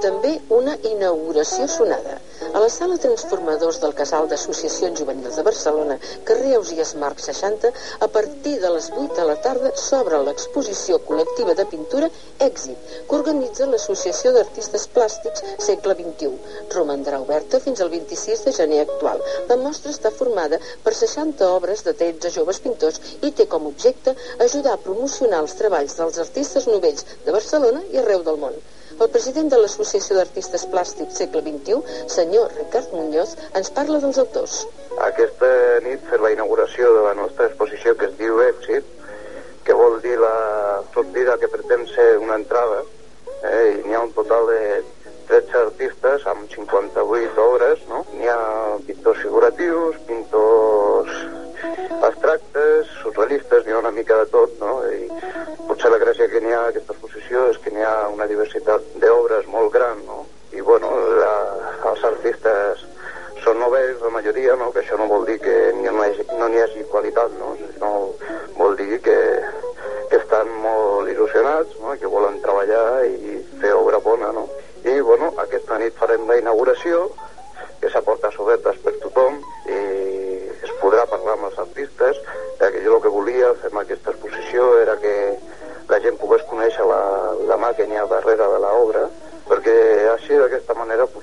també una inauguració sonada. A la sala Transformadors del Casal d'Associacions Juvenils de Barcelona, carrer Ausias Marc 60, a partir de les 8 de la tarda s'obre l'exposició col·lectiva de pintura Èxit, que organitza l'Associació d'Artistes Plàstics Segle XXI. Romandrà oberta fins al 26 de gener actual. La mostra està formada per 60 obres de 13 joves pintors i té com objecte ajudar a promocionar els treballs dels artistes novells de Barcelona i arreu del món. El president de l'Associació d'Artistes Plàstics Segle XXI, senyor Ricard Muñoz, ens parla dels autors. Aquesta nit fer la inauguració de la nostra exposició que es diu Èxit, que vol dir la sortida que pretén ser una entrada, eh, i n'hi ha un total de 13 artistes amb 58 obres, no? N'hi ha pintors figuratius, pintors abstractes, surrealistes, n'hi ha una mica de tot, no? I n'hi ha aquesta exposició és que n'hi ha una diversitat d'obres molt gran, no? I, bueno, la, els artistes són novells, la majoria, no? que això no vol dir que no hi hagi, no hi hagi qualitat, no? no vol dir que, que estan molt il·lusionats, no? que volen treballar i fer obra bona. No? I bueno, aquesta nit farem la inauguració, que s'ha portat obertes per tothom i es podrà parlar amb els artistes, línia darrere de l'obra, perquè així d'aquesta manera pues,